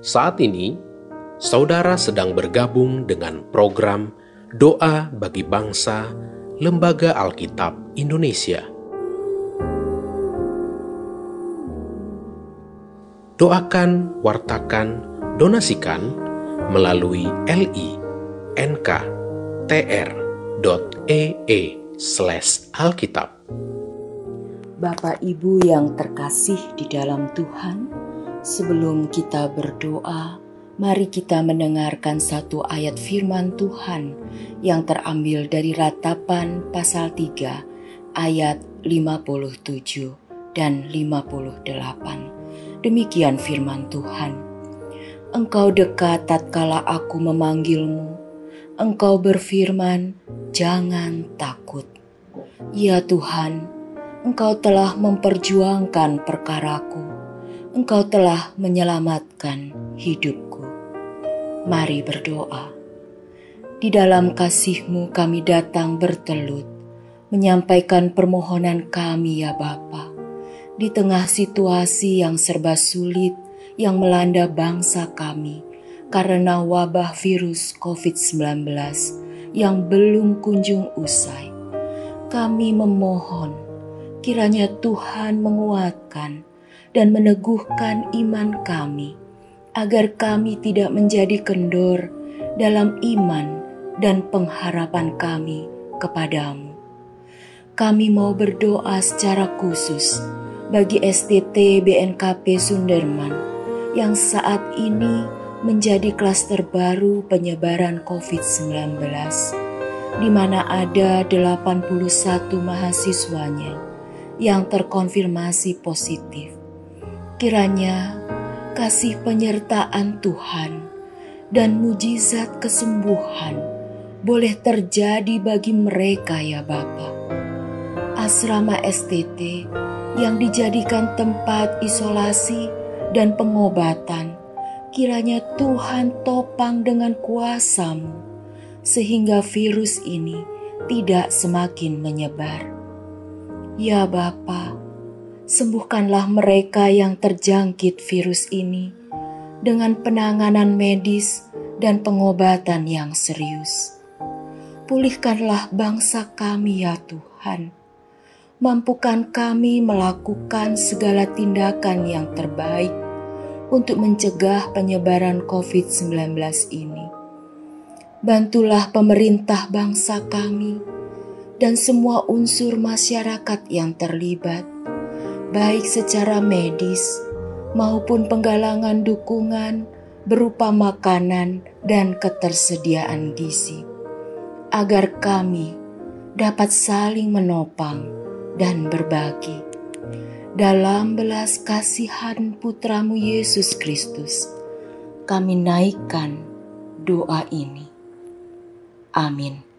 Saat ini, saudara sedang bergabung dengan program Doa bagi Bangsa Lembaga Alkitab Indonesia. Doakan, wartakan, donasikan melalui li.nk.tr.ee slash alkitab. Bapak Ibu yang terkasih di dalam Tuhan, sebelum kita berdoa, mari kita mendengarkan satu ayat firman Tuhan yang terambil dari ratapan pasal 3 ayat 57 dan 58. Demikian firman Tuhan. Engkau dekat tatkala aku memanggilmu. Engkau berfirman, "Jangan takut." Ya Tuhan, Engkau telah memperjuangkan perkaraku. Engkau telah menyelamatkan hidupku. Mari berdoa. Di dalam kasih-Mu kami datang bertelut, menyampaikan permohonan kami ya Bapa di tengah situasi yang serba sulit yang melanda bangsa kami karena wabah virus COVID-19 yang belum kunjung usai. Kami memohon kiranya Tuhan menguatkan dan meneguhkan iman kami agar kami tidak menjadi kendor dalam iman dan pengharapan kami kepadamu. Kami mau berdoa secara khusus bagi STT BNKP Sunderman yang saat ini menjadi klaster baru penyebaran COVID-19 di mana ada 81 mahasiswanya yang terkonfirmasi positif. Kiranya kasih penyertaan Tuhan dan mujizat kesembuhan boleh terjadi bagi mereka ya Bapak. Asrama STT yang dijadikan tempat isolasi dan pengobatan, kiranya Tuhan topang dengan kuasamu, sehingga virus ini tidak semakin menyebar. Ya Bapa, sembuhkanlah mereka yang terjangkit virus ini dengan penanganan medis dan pengobatan yang serius. Pulihkanlah bangsa kami ya Tuhan mampukan kami melakukan segala tindakan yang terbaik untuk mencegah penyebaran COVID-19 ini. Bantulah pemerintah bangsa kami dan semua unsur masyarakat yang terlibat, baik secara medis maupun penggalangan dukungan berupa makanan dan ketersediaan gizi, agar kami dapat saling menopang dan berbagi. Dalam belas kasihan putramu Yesus Kristus, kami naikkan doa ini. Amin.